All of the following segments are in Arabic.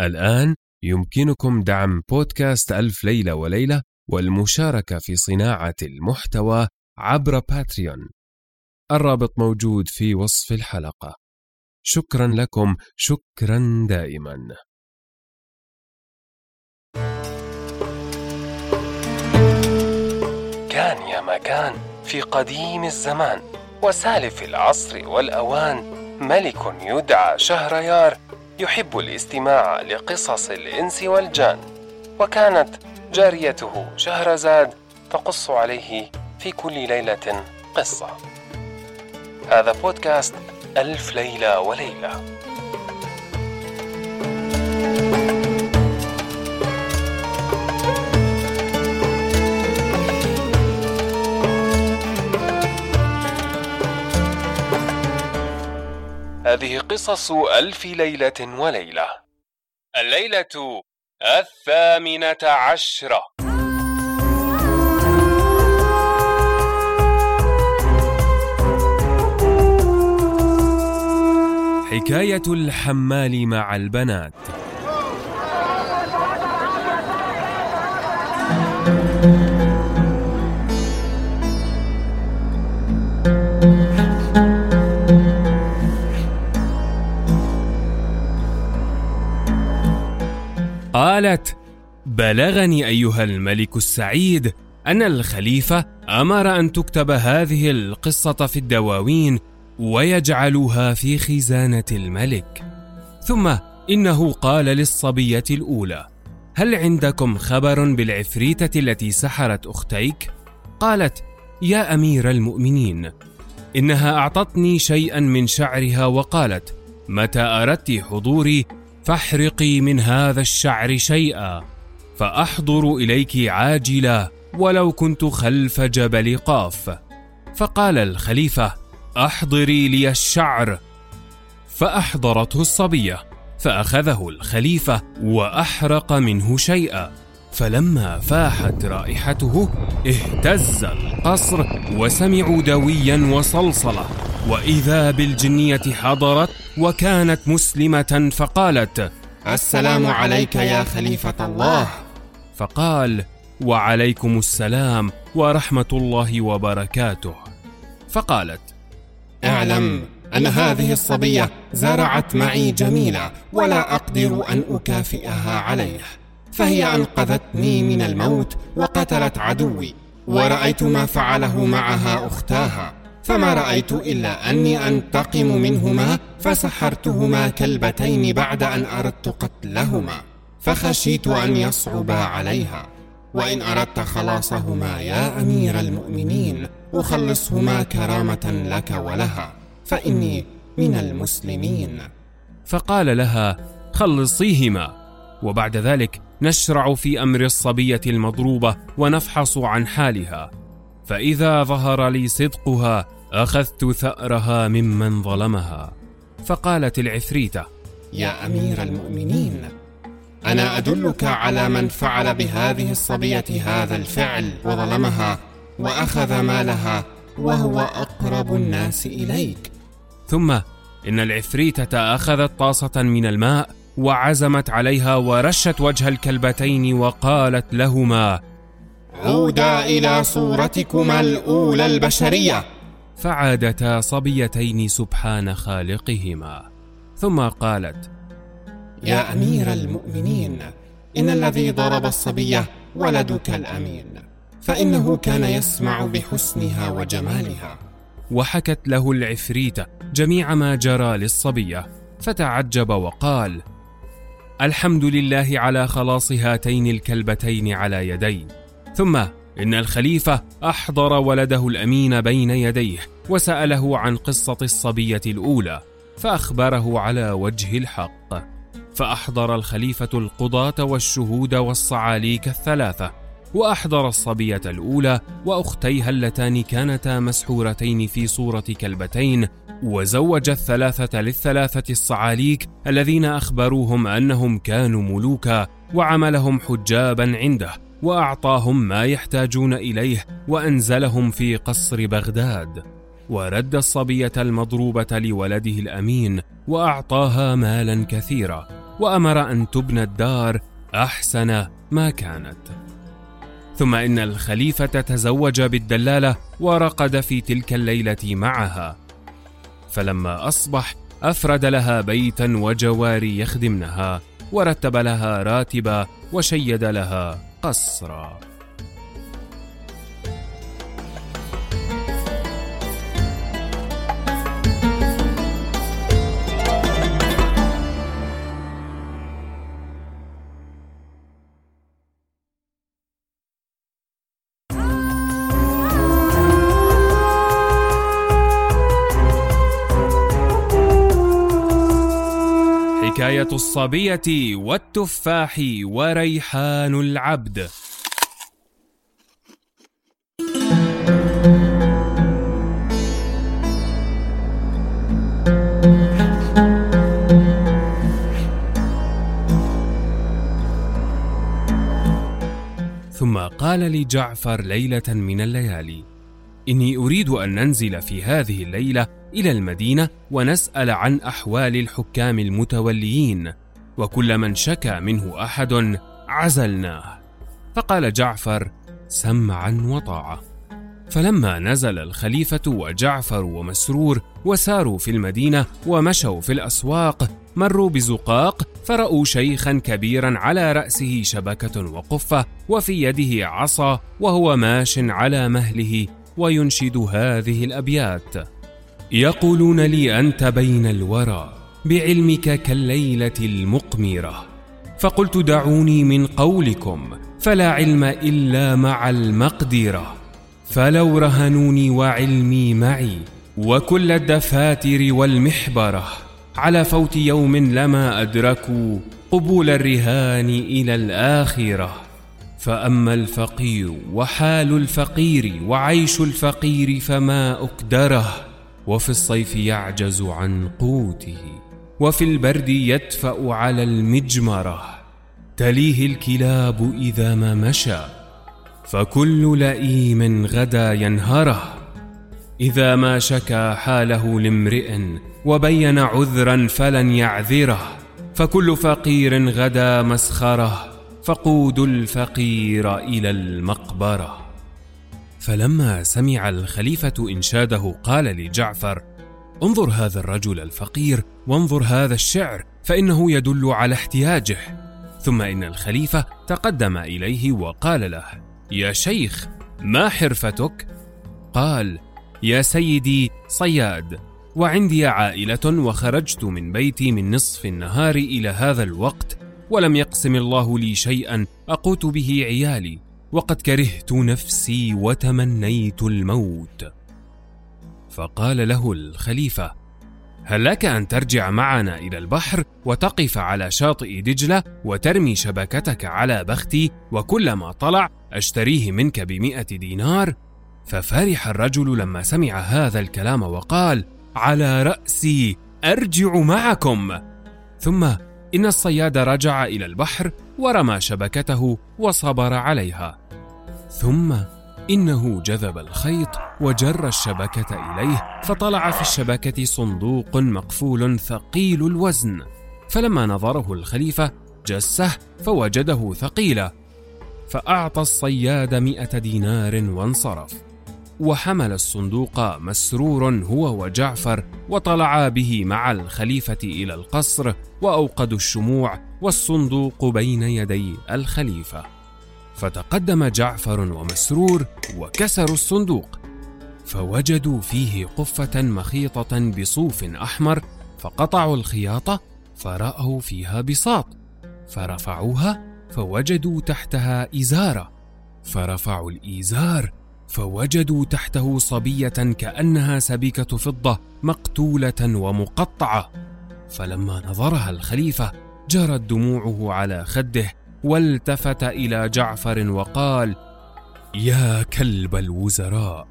الآن يمكنكم دعم بودكاست ألف ليلة وليلة والمشاركة في صناعة المحتوى عبر باتريون. الرابط موجود في وصف الحلقة. شكرا لكم شكرا دائما. كان يا مكان في قديم الزمان وسالف العصر والأوان ملك يدعى شهريار يحب الاستماع لقصص الإنس والجان وكانت جاريته شهرزاد تقص عليه في كل ليلة قصة. هذا بودكاست ألف ليلة وليلة. هذه قصص ألف ليلة وليلة. الليلة الثامنة عشرة. حكاية الحمال مع البنات. قالت بلغني أيها الملك السعيد أن الخليفة أمر أن تكتب هذه القصة في الدواوين ويجعلوها في خزانة الملك. ثم إنه قال للصبية الأولى هل عندكم خبر بالعفريتة التي سحرت أختيك؟ قالت يا أمير المؤمنين إنها أعطتني شيئا من شعرها وقالت متى أردت حضوري فاحرقي من هذا الشعر شيئا. فأحضر إليك عاجلا ولو كنت خلف جبل قاف. فقال الخليفة أحضري لي الشعر. فأحضرته الصبية فأخذه الخليفة وأحرق منه شيئا. فلما فاحت رائحته اهتز القصر وسمعوا دويا وصلصله وإذا بالجنية حضرت وكانت مسلمة فقالت السلام عليك يا خليفة الله. فقال وعليكم السلام ورحمة الله وبركاته. فقالت اعلم أن هذه الصبية زرعت معي جميلة ولا أقدر أن أكافئها عليه فهي أنقذتني من الموت وقتلت عدوي ورأيت ما فعله معها أختاها فما رأيت إلا أني أنتقم منهما فسحرتهما كلبتين بعد أن أردت قتلهما. فخشيت أن يصعبا عليها. وإن أردت خلاصهما يا أمير المؤمنين أخلصهما كرامة لك ولها. فإني من المسلمين. فقال لها خلصيهما. وبعد ذلك نشرع في أمر الصبية المضروبة ونفحص عن حالها. فإذا ظهر لي صدقها أخذت ثأرها ممن ظلمها. فقالت العفريتة يا أمير المؤمنين أنا أدلك على من فعل بهذه الصبية هذا الفعل وظلمها وأخذ مالها وهو أقرب الناس إليك. ثم إن العفريتة أخذت طاسة من الماء وعزمت عليها ورشت وجه الكلبتين وقالت لهما عودا إلى صورتكما الأولى البشرية. فعادتا صبيتين سبحان خالقهما. ثم قالت يا أمير المؤمنين إن الذي ضرب الصبية ولدك الأمين. فإنه كان يسمع بحسنها وجمالها. وحكت له العفريته جميع ما جرى للصبيه فتعجب وقال الحمد لله على خلاص هاتين الكلبتين على يدي ثم إن الخليفة أحضر ولده الأمين بين يديه وسأله عن قصة الصبية الأولى فأخبره على وجه الحق. فأحضر الخليفة القضاة والشهود والصعاليك الثلاثة وأحضر الصبية الأولى وأختيها اللتان كانتا مسحورتين في صورة كلبتين وزوج الثلاثة للثلاثة الصعاليك الذين أخبروهم أنهم كانوا ملوكا وعملهم حجابا عنده وأعطاهم ما يحتاجون إليه وأنزلهم في قصر بغداد. ورد الصبية المضروبة لولده الأمين وأعطاها مالا كثيرا وأمر أن تبنى الدار أحسن ما كانت. ثم إن الخليفة تزوج بالدلالة ورقد في تلك الليلة معها. فلما أصبح أفرد لها بيتا وجواري يخدمنها ورتب لها راتبا وشيد لها قصرا. الصبية والتفاح وريحان العبد. ثم قال لجعفر ليلة من الليالي: إني أريد أن ننزل في هذه الليلة إلى المدينة ونسأل عن أحوال الحكام المتوليين، وكل من شكى منه أحد عزلناه. فقال جعفر: سمعا وطاعة. فلما نزل الخليفة وجعفر ومسرور وساروا في المدينة ومشوا في الأسواق مروا بزقاق فرأوا شيخا كبيرا على رأسه شبكة وقفة وفي يده عصا وهو ماش على مهله وينشد هذه الأبيات يقولون لي أنت بين الورى بعلمك كالليلة المقمرة. فقلت دعوني من قولكم فلا علم إلا مع المقدرة. فلو رهنوني وعلمي معي وكل الدفاتر والمحبرة. على فوت يوم لما أدركوا قبول الرهان إلى الآخرة. فأما الفقير وحال الفقير وعيش الفقير فما أكدره وفي الصيف يعجز عن قوته وفي البرد يدفأ على المجمرة تليه الكلاب إذا ما مشى فكل لئيم غدا ينهره. إذا ما شكى حاله لامرئ وبين عذرا فلن يعذره فكل فقير غدا مسخره فقود الفقير إلى المقبرة. فلما سمع الخليفة إنشاده قال لجعفر انظر هذا الرجل الفقير وانظر هذا الشعر فإنه يدل على احتياجه ثم إن الخليفة تقدم إليه وقال له يا شيخ ما حرفتك؟ قال يا سيدي صياد وعندي عائلة وخرجت من بيتي من نصف النهار إلى هذا الوقت ولم يقسم الله لي شيئا أقوت به عيالي وقد كرهت نفسي وتمنيت الموت. فقال له الخليفة هل لك أن ترجع معنا إلى البحر وتقف على شاطئ دجلة وترمي شبكتك على بختي وكلما طلع أشتريه منك بمئة دينار؟ ففرح الرجل لما سمع هذا الكلام وقال على رأسي أرجع معكم. ثم إن الصياد رجع إلى البحر ورمى شبكته وصبر عليها. ثم إنه جذب الخيط وجر الشبكة إليه فطلع في الشبكة صندوق مقفول ثقيل الوزن. فلما نظره الخليفة جسه فوجده ثقيلا فأعطى الصياد مئة دينار وانصرف. وحمل الصندوق مسرور هو وجعفر وطلعا به مع الخليفة إلى القصر وأوقدوا الشموع والصندوق بين يدي الخليفة. فتقدم جعفر ومسرور وكسروا الصندوق فوجدوا فيه قفة مخيطة بصوف أحمر فقطعوا الخياطة فرأوا فيها بساط فرفعوها فوجدوا تحتها إزارة فرفعوا الإزار فوجدوا تحته صبية كأنها سبيكة فضة مقتولة ومقطعة فلما نظرها الخليفة جرت دموعه على خده والتفت إلى جعفر وقال يا كلب الوزراء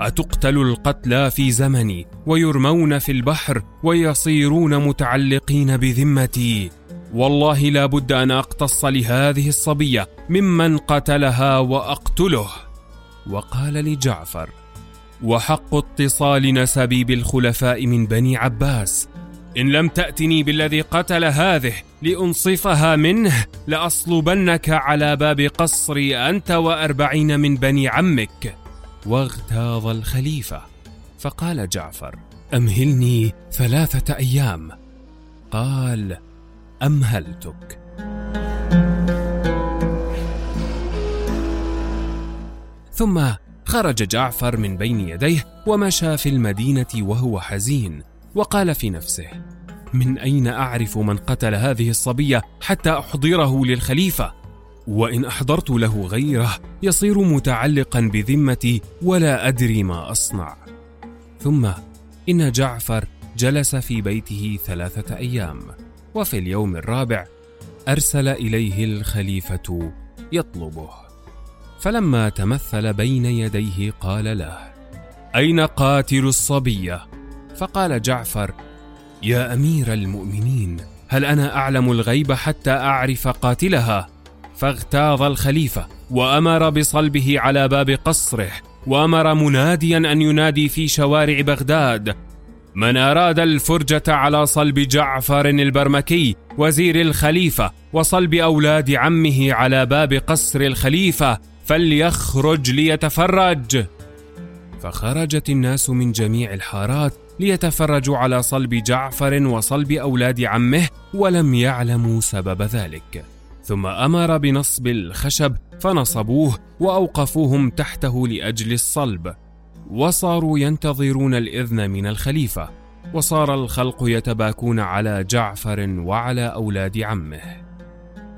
أتقتل القتلى في زمني ويرمون في البحر ويصيرون متعلقين بذمتي. والله لا بد أن أقتص لهذه الصبية ممن قتلها وأقتله. وقال لجعفر وحق اتصال نسبي بالخلفاء من بني عباس إن لم تأتني بالذي قتل هذه لأنصفها منه لأصلبنك على باب قصري أنت وأربعين من بني عمك. واغتاظ الخليفة. فقال جعفر أمهلني ثلاثة أيام. قال أمهلتك. ثم خرج جعفر من بين يديه ومشى في المدينة وهو حزين. وقال في نفسه من أين أعرف من قتل هذه الصبية حتى أحضره للخليفة؟ وإن أحضرت له غيره يصير متعلقا بذمتي ولا أدري ما أصنع. ثم إن جعفر جلس في بيته ثلاثة أيام وفي اليوم الرابع أرسل إليه الخليفة يطلبه. فلما تمثل بين يديه قال له أين قاتل الصبية؟ فقال جعفر يا أمير المؤمنين هل أنا أعلم الغيب حتى أعرف قاتلها؟ فاغتاظ الخليفة وأمر بصلبه على باب قصره وأمر مناديا أن ينادي في شوارع بغداد. من أراد الفرجة على صلب جعفر البرمكي وزير الخليفة وصلب أولاد عمه على باب قصر الخليفة فليخرج ليتفرج. فخرجت الناس من جميع الحارات ليتفرجوا على صلب جعفر وصلب أولاد عمه ولم يعلموا سبب ذلك. ثم أمر بنصب الخشب فنصبوه وأوقفوهم تحته لأجل الصلب. وصاروا ينتظرون الإذن من الخليفة. وصار الخلق يتباكون على جعفر وعلى أولاد عمه.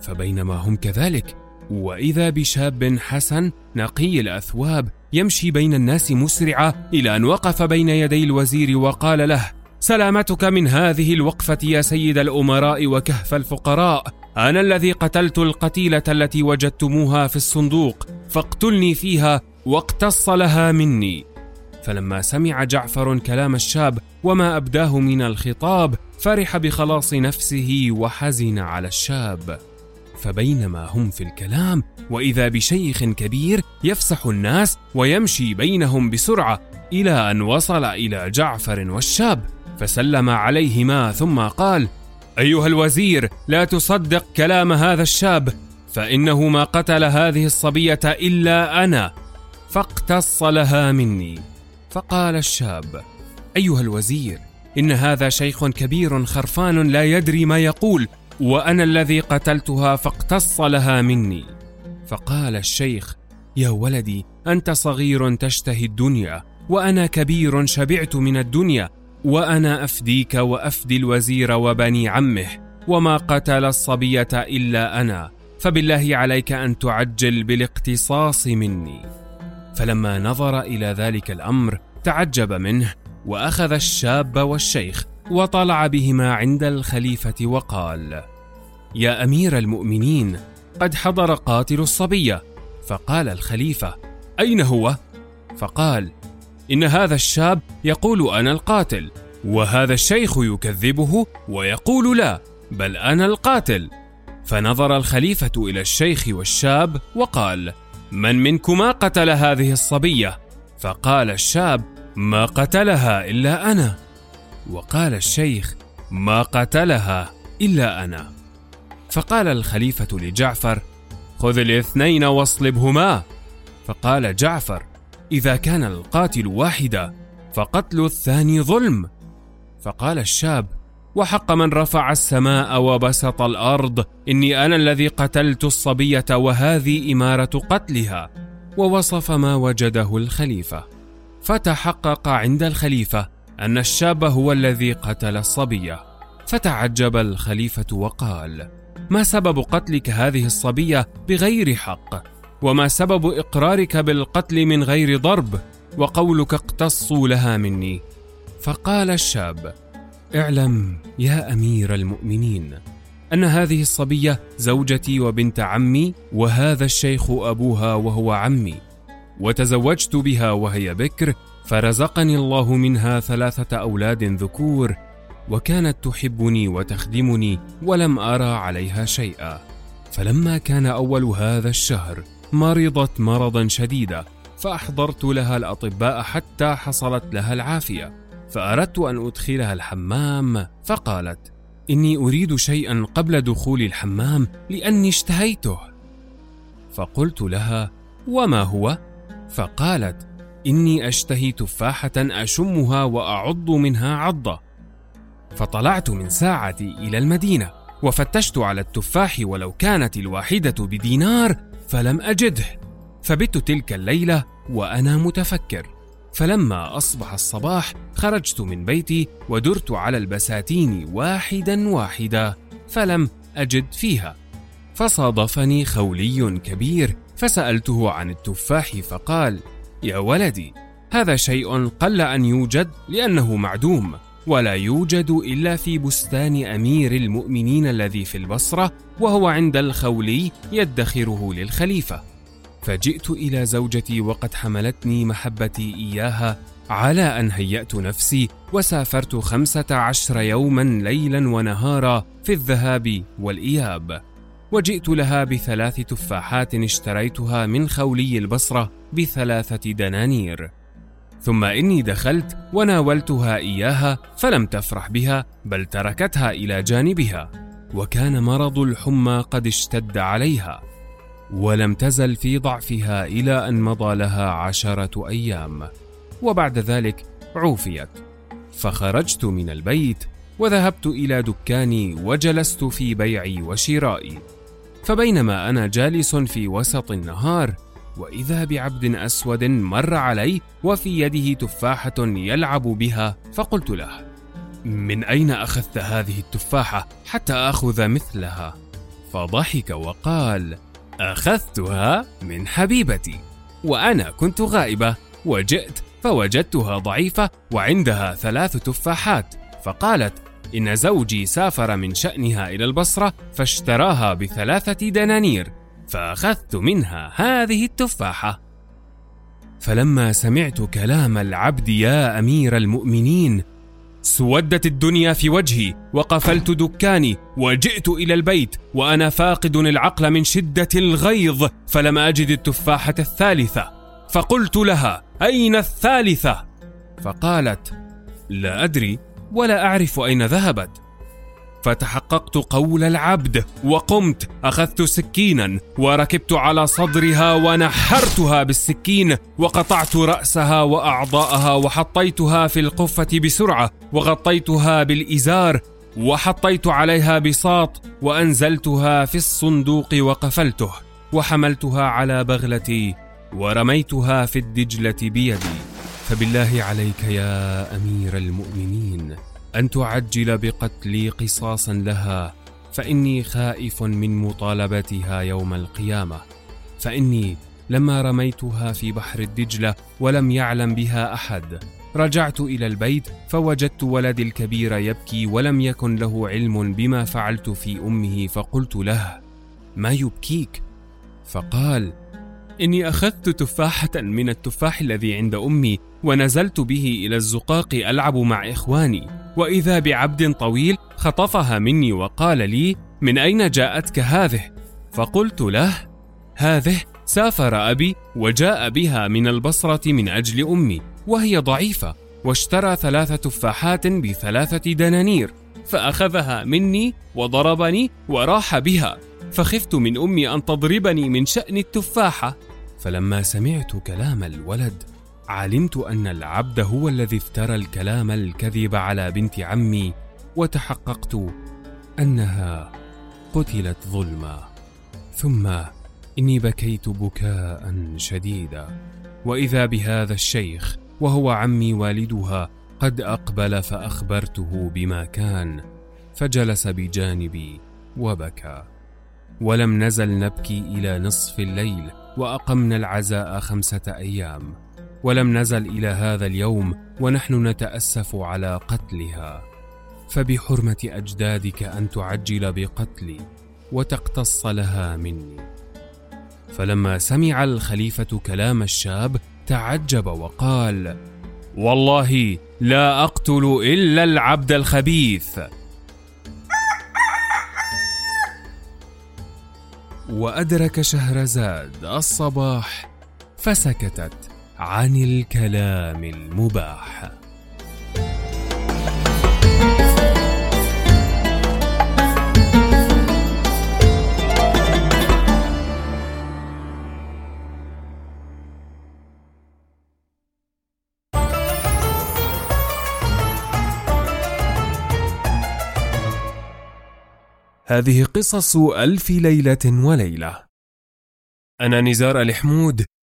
فبينما هم كذلك وإذا بشاب حسن نقي الأثواب يمشي بين الناس مسرعا إلى أن وقف بين يدي الوزير وقال له سلامتك من هذه الوقفة يا سيد الأمراء وكهف الفقراء. أنا الذي قتلت القتيلة التي وجدتموها في الصندوق فاقتلني فيها واقتص لها مني. فلما سمع جعفر كلام الشاب وما أبداه من الخطاب فرح بخلاص نفسه وحزن على الشاب. فبينما هم في الكلام وإذا بشيخ كبير يفسح الناس ويمشي بينهم بسرعة إلى أن وصل إلى جعفر والشاب فسلم عليهما ثم قال أيها الوزير لا تصدق كلام هذا الشاب فإنه ما قتل هذه الصبية إلا أنا فاقتص لها مني. فقال الشاب أيها الوزير إن هذا شيخ كبير خرفان لا يدري ما يقول وأنا الذي قتلتها فاقتص لها مني. فقال الشيخ يا ولدي أنت صغير تشتهي الدنيا وأنا كبير شبعت من الدنيا وأنا أفديك وأفدي الوزير وبني عمه وما قتل الصبية إلا أنا فبالله عليك أن تعجل بالاقتصاص مني. فلما نظر إلى ذلك الأمر تعجب منه وأخذ الشاب والشيخ وطلع بهما عند الخليفة وقال يا أمير المؤمنين قد حضر قاتل الصبيه فقال الخليفة أين هو؟ فقال إن هذا الشاب يقول أنا القاتل وهذا الشيخ يكذبه ويقول لا بل أنا القاتل. فنظر الخليفة إلى الشيخ والشاب وقال من منكما قتل هذه الصبية؟ فقال الشاب ما قتلها إلا أنا. وقال الشيخ ما قتلها إلا أنا. فقال الخليفة لجعفر خذ الاثنين واصلبهما. فقال جعفر إذا كان القاتل واحدا فقتل الثاني ظلم. فقال الشاب وحق من رفع السماء وبسط الأرض إني أنا الذي قتلت الصبية وهذه إمارة قتلها. ووصف ما وجده الخليفة. فتحقق عند الخليفة أن الشاب هو الذي قتل الصبيه فتعجب الخليفة وقال ما سبب قتلك هذه الصبيه بغير حق؟ وما سبب إقرارك بالقتل من غير ضرب؟ وقولك اقتصوا لها مني. فقال الشاب اعلم يا أمير المؤمنين أن هذه الصبيه زوجتي وبنت عمي وهذا الشيخ أبوها وهو عمي وتزوجت بها وهي بكر فرزقني الله منها ثلاثة أولاد ذكور وكانت تحبني وتخدمني ولم أرى عليها شيئا. فلما كان أول هذا الشهر مرضت مرضا شديدا فأحضرت لها الأطباء حتى حصلت لها العافية. فأردت أن أدخلها الحمام فقالت إني أريد شيئا قبل دخول الحمام لأني اشتهيته. فقلت لها وما هو؟ فقالت إني أشتهي تفاحة أشمها وأعض منها عضة. فطلعت من ساعتي إلى المدينة وفتشت على التفاح ولو كانت الواحدة بدينار فلم أجده. فبت تلك الليلة وأنا متفكر. فلما أصبح الصباح خرجت من بيتي ودرت على البساتين واحدا واحدا فلم أجد فيها. فصادفني خولي كبير فسألته عن التفاح فقال يا ولدي هذا شيء قل أن يوجد لأنه معدوم ولا يوجد إلا في بستان أمير المؤمنين الذي في البصرة وهو عند الخولي يدخره للخليفة. فجئت إلى زوجتي وقد حملتني محبتي إياها على أن هيأت نفسي وسافرت خمسة عشر يوما ليلا ونهارا في الذهاب والإياب. وجئت لها بثلاث تفاحات اشتريتها من خولي البصرة بثلاثة دنانير. ثم إني دخلت وناولتها إياها فلم تفرح بها بل تركتها إلى جانبها. وكان مرض الحمى قد اشتد عليها. ولم تزل في ضعفها إلى أن مضى لها عشرة أيام. وبعد ذلك عوفيت. فخرجت من البيت وذهبت إلى دكاني وجلست في بيعي وشرائي. فبينما أنا جالس في وسط النهار وإذا بعبد أسود مر علي وفي يده تفاحة يلعب بها فقلت له من أين أخذت هذه التفاحة حتى أخذ مثلها؟ فضحك وقال أخذتها من حبيبتي وأنا كنت غائبة وجئت فوجدتها ضعيفة وعندها ثلاث تفاحات. فقالت إن زوجي سافر من شأنها إلى البصرة فاشتراها بثلاثة دنانير فأخذت منها هذه التفاحة. فلما سمعت كلام العبد يا أمير المؤمنين سودت الدنيا في وجهي وقفلت دكاني وجئت إلى البيت وأنا فاقد العقل من شدة الغيظ فلم أجد التفاحة الثالثة. فقلت لها أين الثالثة؟ فقالت لا أدري. ولا أعرف أين ذهبت. فتحققت قول العبد وقمت أخذت سكينا وركبت على صدرها ونحرتها بالسكين وقطعت رأسها وأعضاءها وحطيتها في القفة بسرعة وغطيتها بالإزار وحطيت عليها بساط وأنزلتها في الصندوق وقفلته وحملتها على بغلتي ورميتها في الدجلة بيدي. فبالله عليك يا أمير المؤمنين أن تعجل بقتلي قصاصا لها فإني خائف من مطالبتها يوم القيامة. فإني لما رميتها في بحر الدجلة ولم يعلم بها أحد. رجعت إلى البيت فوجدت ولدي الكبير يبكي ولم يكن له علم بما فعلت في أمه فقلت له ما يبكيك؟ فقال إني أخذت تفاحة من التفاح الذي عند أمي ونزلت به إلى الزقاق ألعب مع إخواني وإذا بعبد طويل خطفها مني وقال لي من أين جاءتك هذه؟ فقلت له هذه سافر أبي وجاء بها من البصرة من أجل أمي وهي ضعيفة واشترى ثلاث تفاحات بثلاثة دنانير فأخذها مني وضربني وراح بها فخفت من أمي أن تضربني من شأن التفاحة. فلما سمعت كلام الولد علمت أن العبد هو الذي افترى الكلام الكذب على بنت عمي وتحققت أنها قتلت ظلما ثم إني بكيت بكاء شديدا وإذا بهذا الشيخ وهو عمي والدها قد أقبل فأخبرته بما كان فجلس بجانبي وبكى. ولم نزل نبكي إلى نصف الليل وأقمنا العزاء خمسة أيام. ولم نزل إلى هذا اليوم ونحن نتأسف على قتلها. فبحرمة أجدادك أن تعجل بقتلي وتقتص لها مني. فلما سمع الخليفة كلام الشاب تعجب وقال والله لا أقتل إلا العبد الخبيث. وأدرك شهرزاد الصباح فسكتت. عن الكلام المباح هذه قصص ألف ليلة وليلة. أنا نزار الحمود